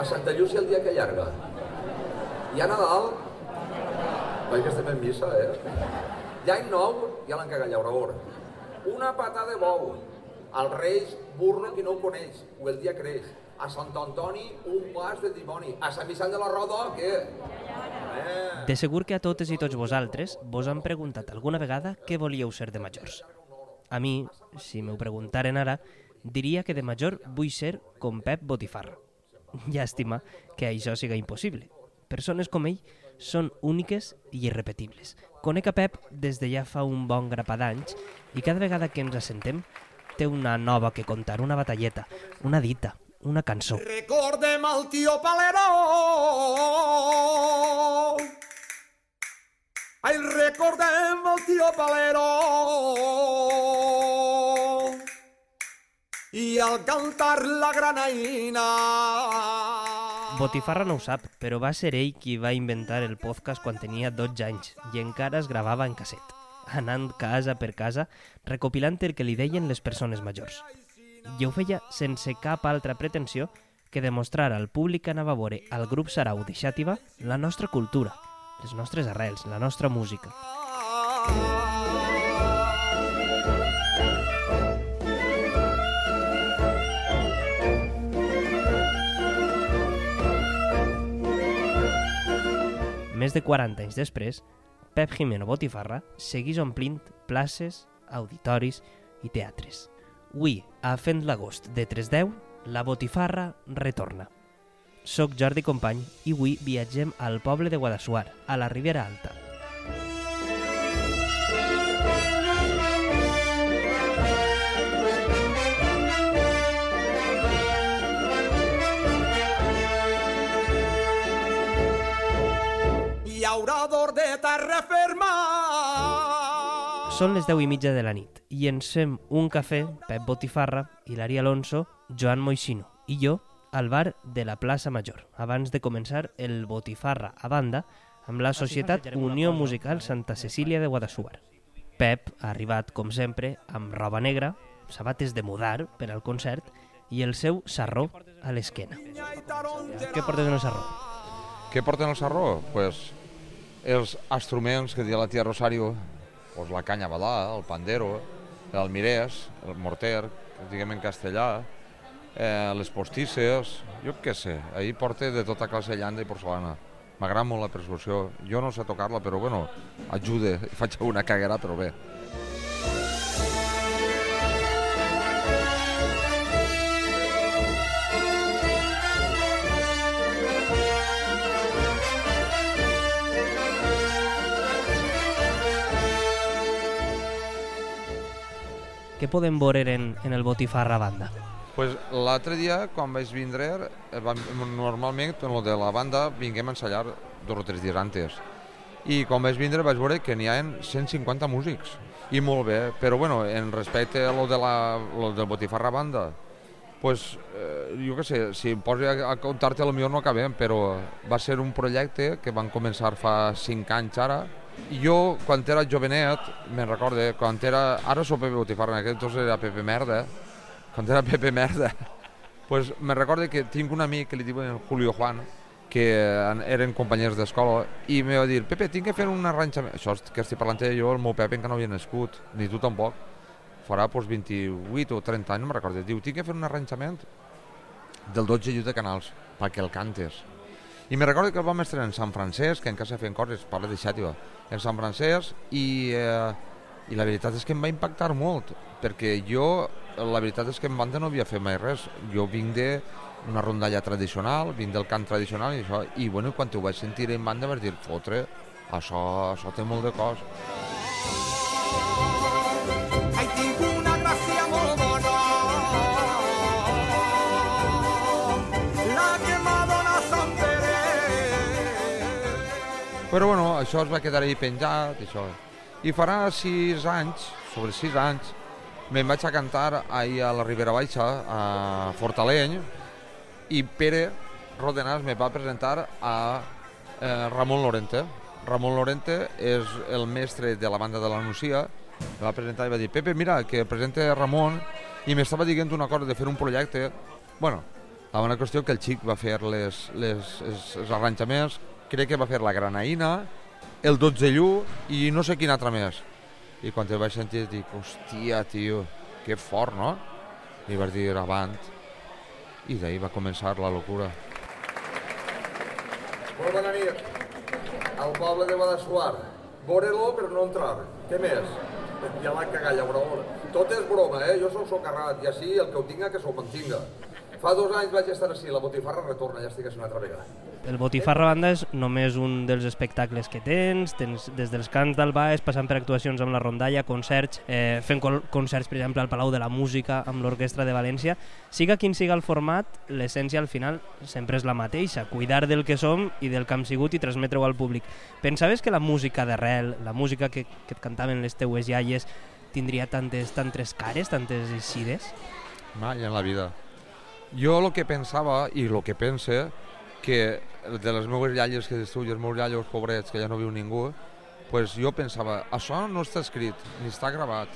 A Santa Llúcia el dia que llarga. I a Nadal, veig que estem en missa, eh? L'any nou, ja l'han cagat llaurador. Una patada de bou. Al Reis, burro qui no ho coneix, o el dia creix. A Sant Antoni, un pas de dimoni. A Sant Vicent de la Roda, què? Eh. De segur que a totes i tots vosaltres vos han preguntat alguna vegada què volíeu ser de majors. A mi, si m'ho preguntaren ara, diria que de major vull ser com Pep Botifarra. Llàstima que això siga impossible. Persones com ell són úniques i irrepetibles. Conec a Pep des de ja fa un bon grapà d'anys i cada vegada que ens assentem té una nova que contar, una batalleta, una dita, una cançó. Recordem el tio Palero Ai, recordem el tio Palero i al cantar la granaïna Botifarra no ho sap, però va ser ell qui va inventar el podcast quan tenia 12 anys i encara es gravava en casset, anant casa per casa, recopilant el que li deien les persones majors. I ho feia sense cap altra pretensió que demostrar al públic que anava a veure al grup Sarau de Xàtiva la nostra cultura, les nostres arrels, la nostra música. Més de 40 anys després, Pep Jimeno Botifarra seguís omplint places, auditoris i teatres. Avui, a Fent l'agost de 310, la Botifarra retorna. Soc Jordi Company i avui viatgem al poble de Guadassuar, a la Ribera Alta. Són les 10 i mitja de la nit i ens fem un cafè, Pep Botifarra, Hilari Alonso, Joan Moixino i jo al bar de la plaça Major, abans de començar el Botifarra a banda amb la Societat Unió Musical Santa Cecília de Guadassuar. Pep ha arribat, com sempre, amb roba negra, sabates de mudar per al concert i el seu sarró a l'esquena. Què portes en el sarró? Què porten el sarró? Pues els instruments que diu la tia Rosario, pues la canya badà, el pandero, el mirès, el morter, diguem en castellà, eh, les postisses, jo què sé, ahir porta de tota classe llanda i porcelana. M'agrada molt la persuasió. Jo no sé tocar-la, però bueno, ajuda, faig una caguera, però bé. Podem veure en, en el Botifarra banda? Pues l'altre dia, quan vaig vindre, eh, normalment en lo de la banda vinguem a ensenyar dos o tres dies antes. I quan vaig vindre vaig veure que n'hi ha 150 músics. I molt bé, però bueno, en respecte a lo, de la, lo del Botifarra banda, pues, eh, jo què sé, si em posi a, a comptar-te potser no acabem, però va ser un projecte que van començar fa 5 anys ara, jo, quan era jovenet, me'n recorde, quan era... Ara sóc Pepe Botifarra, en aquell entonces era Pepe Merda, quan era Pepe Merda, pues me recorde que tinc un amic que li diuen Julio Juan, que eren companys d'escola, i me va dir, Pepe, tinc que fer un arranjament... Això que estic parlant jo, el meu Pepe encara no havia nascut, ni tu tampoc. Farà pues, 28 o 30 anys, no me'n recordo. Diu, tinc que fer un arranjament del 12 lluit de canals, perquè el cantes. I me recordo que el vam estrenar en Sant Francesc, que encara feien coses, parla de Xàtiva, en Sant Francesc, i, eh, i la veritat és que em va impactar molt, perquè jo, la veritat és que en banda no havia fet mai res. Jo vinc de una rondalla tradicional, vinc del cant tradicional i això, i bueno, quan ho vaig sentir en banda vaig dir, fotre, això, això té molt de cos. Però bueno, això es va quedar ahí penjat, això. I farà sis anys, sobre sis anys, me'n vaig a cantar ahir a la Ribera Baixa, a Fortaleny, i Pere Rodenàs me va presentar a eh, Ramon Lorente. Ramon Lorente és el mestre de la banda de la Nucia, me va presentar i va dir, Pepe, mira, que presenta Ramon, i m'estava dient una cosa de fer un projecte, bueno, La bona qüestió que el xic va fer les, les, els, els arranjaments, crec que va fer la granaïna, el 12 llu i no sé quin altre més. I quan el vaig sentir dic, hòstia, tio, que fort, no? I vaig dir, avant. I d'ahir va començar la locura. Molt bona nit. Al poble de Guadassuar. Vore-lo però no entrar. Què més? Ja l'ha cagat, llaurador. Tot és broma, eh? Jo sóc socarrat i així el que ho tinga que s'ho mantinga. Fa dos anys vaig estar així, la botifarra retorna, ja estic així una altra vegada. El Botifarra Banda és només un dels espectacles que tens, tens des dels cants del Baix, passant per actuacions amb la rondalla, concerts, eh, fent concerts, per exemple, al Palau de la Música, amb l'Orquestra de València. Siga quin siga el format, l'essència al final sempre és la mateixa, cuidar del que som i del que hem sigut i transmetre-ho al públic. Pensaves que la música d'arrel, la música que, que et cantaven les teues iaies, tindria tantes, tantes cares, tantes eixides? Mai en la vida. Jo el que pensava i el que pense que de les meves iaies que i els meus iaios pobrets, que ja no viu ningú, pues jo pensava, això no està escrit, ni està gravat,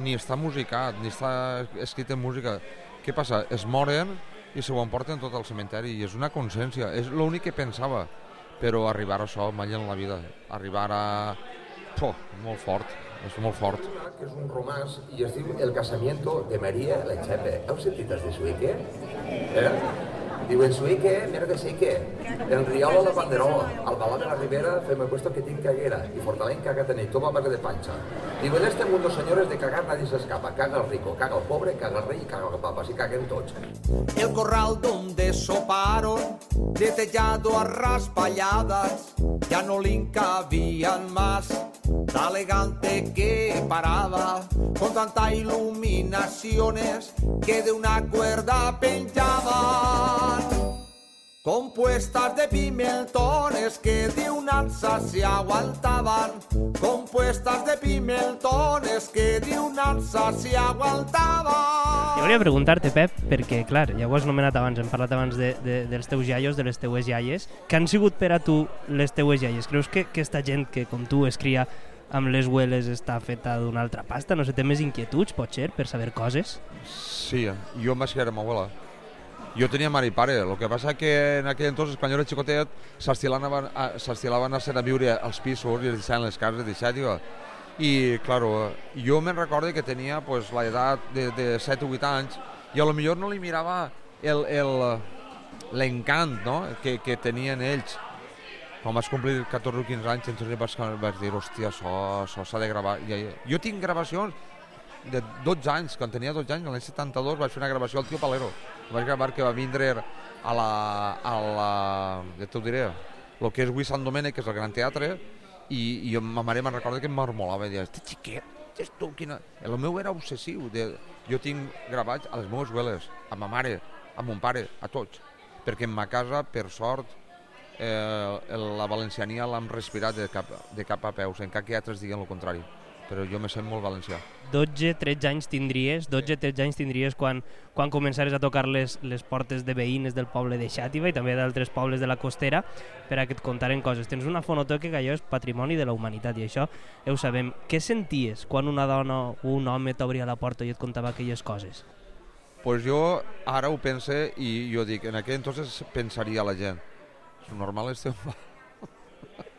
ni està musicat, ni està escrit en música. Què passa? Es moren i se ho emporten tot al cementeri i és una consciència, és l'únic que pensava. Però arribar a això mai en la vida, arribar a... Puh, molt fort, és molt fort. Que és un romàs i es diu El casamiento de Maria Lechepe. Heu sentit el de Suique? Eh? Diu, en Suique, mira que sí que, en Riola la Panderola, al Balà de la Ribera, feme puesto que tinc caguera, y Fortalén caga tenéis, toma base de pancha. Diu, en este mundo, señores, de cagar nadie se escapa, caga el rico, caga el pobre, caga el rey y caga el papa, así caguen tots. El corral donde soparon, de tellado a raspalladas, ya no le cabían más. La elegante que paraba, con tanta iluminaciones que de una cuerda penchaban. Compuestas de pimentones que de un alza se aguantaban. Compuestas de pimentones que de un alza se aguantaban. Jo volia preguntar-te, Pep, perquè, clar, ja ho has nomenat abans, hem parlat abans de, de, dels teus iaios, de les teues iaies. Que han sigut per a tu les teues iaies? Creus que aquesta gent que, com tu, es cria amb les hueles està feta d'una altra pasta? No sé, té més inquietuds, pot ser, per saber coses? Sí, jo quedar amb abuela. Jo tenia mare i pare, el que passa que en aquell entorn espanyol xicotet s'estilaven a, s'estilaven a ser a viure als pisos i es deixaven les cases deixades. I, claro, jo me'n recordo que tenia pues, la edat de, de 7 o 8 anys i a lo millor no li mirava l'encant no? que, que tenien ells. Quan vaig complir 14 o 15 anys, entonces vaig, dir, hòstia, això s'ha de gravar. I, jo tinc gravacions de 12 anys, quan tenia 12 anys, l'any 72 vaig fer una gravació al Tio Palero. Vaig gravar que va vindre a la... A la ja t'ho diré, el que és avui Sant Domènec, que és el Gran Teatre, i, i ma mare me'n recorda que em marmolava i deia, este xiquet, és tu, quina... El meu era obsessiu. De... Jo tinc gravats a les meves veles, a ma mare, a mon pare, a tots. Perquè en ma casa, per sort, eh, la valenciania l'hem respirat de cap, de cap a peus, encara que altres diguen el contrari però jo me sent molt valencià. 12-13 anys tindries, 12-13 anys tindries quan, quan començares a tocar les, les portes de veïnes del poble de Xàtiva i també d'altres pobles de la costera per a que et contaren coses. Tens una fonoteca que allò és patrimoni de la humanitat i això ja ho sabem. Què senties quan una dona o un home t'obria la porta i et contava aquelles coses? Pues jo ara ho pense i jo dic, en aquell entonces pensaria la gent, és normal este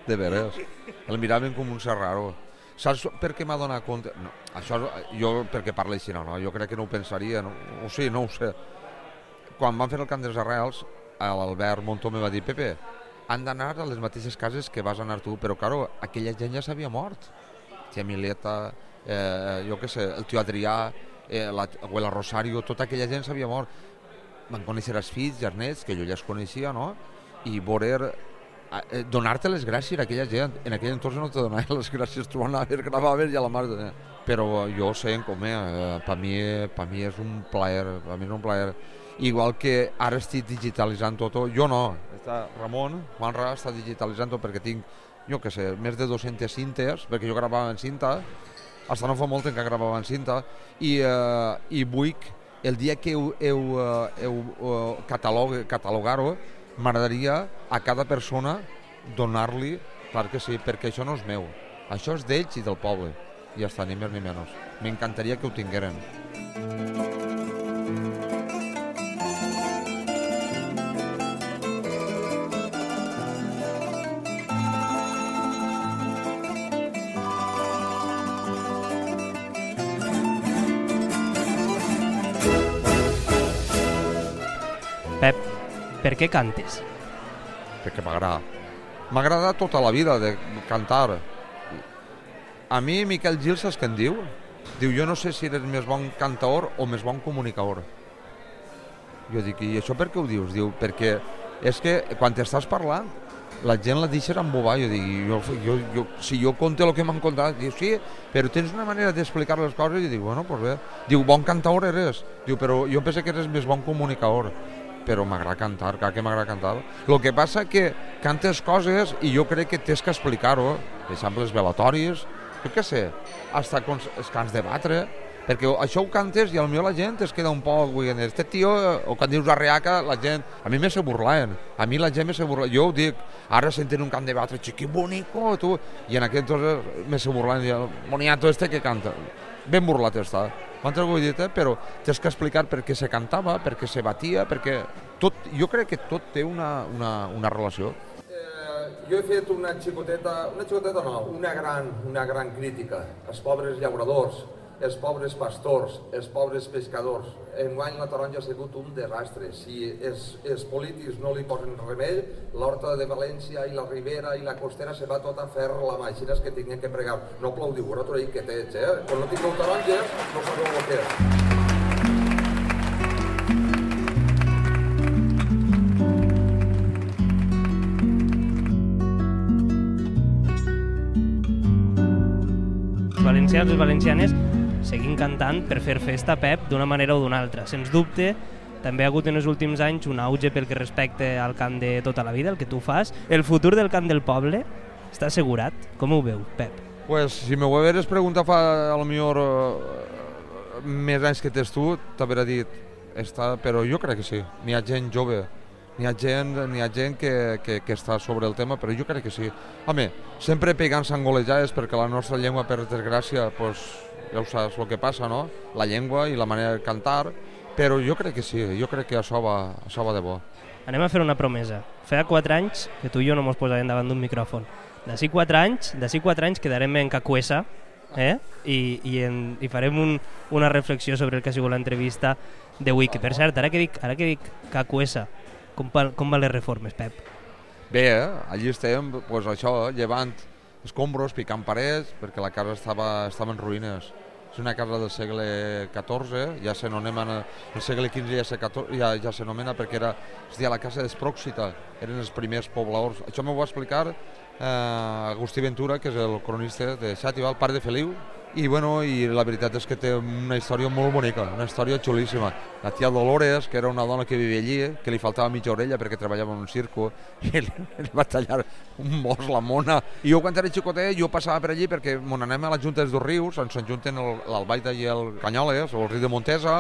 de veres, el miraven com un ser raro Saps per què m'ha donat compte? No, això jo perquè parla així, no, no, jo crec que no ho pensaria, no, o sí, no ho sé. Quan van fer el Cant dels Arrels, l'Albert Montó me va dir, Pepe, han d'anar a les mateixes cases que vas anar tu, però, claro, aquella gent ja s'havia mort. Tia Mileta, eh, jo què sé, el tio Adrià, eh, la abuela Rosario, tota aquella gent s'havia mort. Van conèixer els fills, els nets, que jo ja els coneixia, no? I veure donar-te les gràcies a aquella gent. En aquell entorn no te donava les gràcies, tu anaves, gravaves i a la mar... De... Però jo sé com eh, per mi, per mi és un plaer, per mi és un plaer. Igual que ara estic digitalitzant tot, jo no, està Ramon, Juanra està digitalitzant tot perquè tinc, jo que sé, més de 200 cintes, perquè jo gravava en cinta, hasta no fa molt que gravava en cinta, i, eh, i vull el dia que heu, heu, heu, heu eh, catalog, catalogar-ho, m'agradaria a cada persona donar-li, clar que sí, perquè això no és meu, això és d'ells i del poble, i ja està, ni més ni menys. M'encantaria que ho tingueren. Pep, per què cantes? perquè m'agrada. M'agrada tota la vida de cantar. A mi Miquel Gil saps què em diu? Diu, jo no sé si eres més bon cantaor o més bon comunicador. Jo dic, i això per què ho dius? Diu, perquè és que quan estàs parlant la gent la deixa embobar, jo dic, jo, jo, jo, si jo conte el que m'han contat, diu, sí, però tens una manera d'explicar les coses, i dic, bueno, pues bé. Diu, bon cantaor eres, diu, però jo penso que eres més bon comunicador però m'agrada cantar, clar que m'agrada cantar. El que passa que cantes coses i jo crec que tens que explicar-ho, per exemple, els velatoris, jo què sé, els cants de batre, perquè això ho cantes i al millor la gent es queda un poc dient, este tio, o quan dius arreaca, la gent, a mi me se burlaen, a mi la gent me se burla, jo ho dic, ara senten un cant de batre, que bonico, tu, i en aquest entonces me se i el moniato este que canta, ben burlat està. M'entens vull dir, eh? però tens que explicar per què se cantava, per què se batia, perquè tot, jo crec que tot té una, una, una relació. Eh, jo he fet una xicoteta, una xicoteta no, una gran, una gran crítica als pobres llauradors, els pobres pastors, els pobres pescadors. Enguany la taronja ha sigut un desastre. Si els, els polítics no li posen remei, l'horta de València i la Ribera i la Costera se va tot a fer la màquines que tinguin que pregar. No aplaudiu, vosaltres que tens, eh? Quan no tingueu taronges, no sabeu el que és. Valencians les valencianes seguim cantant per fer festa, Pep, d'una manera o d'una altra. Sens dubte, també ha hagut en els últims anys un auge pel que respecte al cant de tota la vida, el que tu fas. El futur del cant del poble està assegurat? Com ho veu, Pep? Pues, si me ho hagués preguntat fa, a lo millor, eh, més anys que tens tu, t'hauria dit, està, però jo crec que sí. N'hi ha gent jove, n'hi ha gent, n'hi ha gent que, que, que està sobre el tema, però jo crec que sí. Home, sempre pegant sangolejades perquè la nostra llengua, per desgràcia, pues, ja ho saps el que passa, no? La llengua i la manera de cantar, però jo crec que sí, jo crec que això va, això va de bo. Anem a fer una promesa. Feia 4 anys que tu i jo no mos posàvem davant d'un micròfon. D'ací 4 anys, d'ací 4 anys quedarem en Cacuesa, eh? I, i, en, i farem un, una reflexió sobre el que ha sigut l'entrevista d'avui, que per cert, ara que dic, ara que dic Cacuesa, com, com van les reformes, Pep? Bé, eh? allí estem, pues això, llevant escombros, picant parets, perquè la casa estava, estava en ruïnes. És una casa del segle XIV, ja s'anomena, el segle XV ja, se, ja, ja s'anomena perquè era, es deia la casa d'Espròxita, eren els primers pobladors. Això m'ho va explicar eh, Agustí Ventura, que és el cronista de Xàtiva, el pare de Feliu, i, bueno, i la veritat és que té una història molt bonica, una història xulíssima. La tia Dolores, que era una dona que vivia allí, que li faltava mitja orella perquè treballava en un circo, i li, li va tallar un mos la mona. I jo quan era xicotet, jo passava per allí perquè mon anem a la Junta dels dos rius, ens ajunten l'Albaida i el Canyoles, o el riu de Montesa,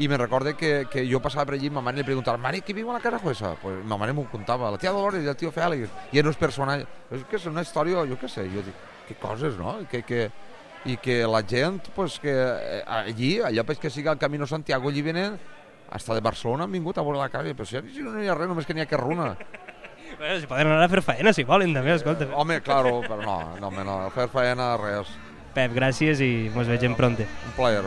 i me recorde que, que jo passava per allí i ma mare li preguntava, mare, qui viu a la casa juesa? Pues ma mare m'ho contava, la tia Dolores i el tio Fèlix, i eren uns personatges. És que és una història, jo què sé, jo dic, que coses, no? Que, que, i que la gent, pues, que eh, allí, allò pues, que siga el Camino Santiago, allí venen, hasta de Barcelona han vingut a veure la casa, però si, si no hi ha res, només que n'hi ha que runa. Bueno, si poden anar a fer faena, si volen, també, escolta. Home, claro, però no, no, home, no, fer faena, res. Pep, gràcies i mos vegem pronte. Un plaer.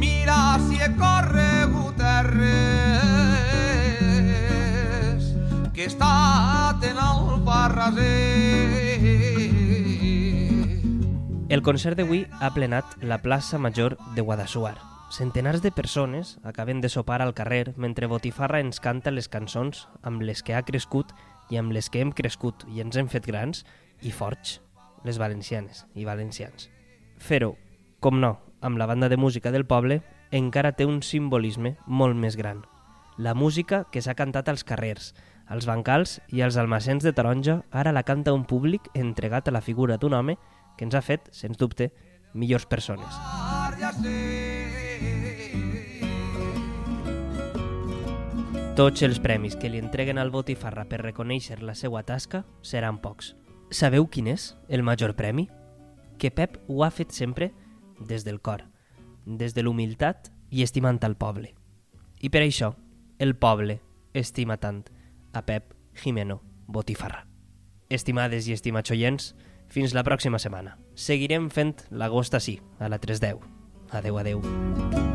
Mira si he corregut a res que he estat en el Farraser. El concert d'avui ha plenat la plaça Major de Guadassuar. Centenars de persones acaben de sopar al carrer mentre Botifarra ens canta les cançons amb les que ha crescut i amb les que hem crescut i ens hem fet grans i forts, les valencianes i valencians. Fer-ho, com no, amb la banda de música del poble, encara té un simbolisme molt més gran. La música que s'ha cantat als carrers, als bancals i als almacens de taronja ara la canta un públic entregat a la figura d'un home que ens ha fet, sens dubte, millors persones. Tots els premis que li entreguen al Botifarra per reconèixer la seva tasca seran pocs. Sabeu quin és el major premi? Que Pep ho ha fet sempre des del cor, des de l'humilitat i estimant al poble. I per això, el poble estima tant a Pep Jimeno Botifarra. Estimades i estimats oients, fins la pròxima setmana. Seguirem fent l'agost així, a la 3.10. Adeu, adeu.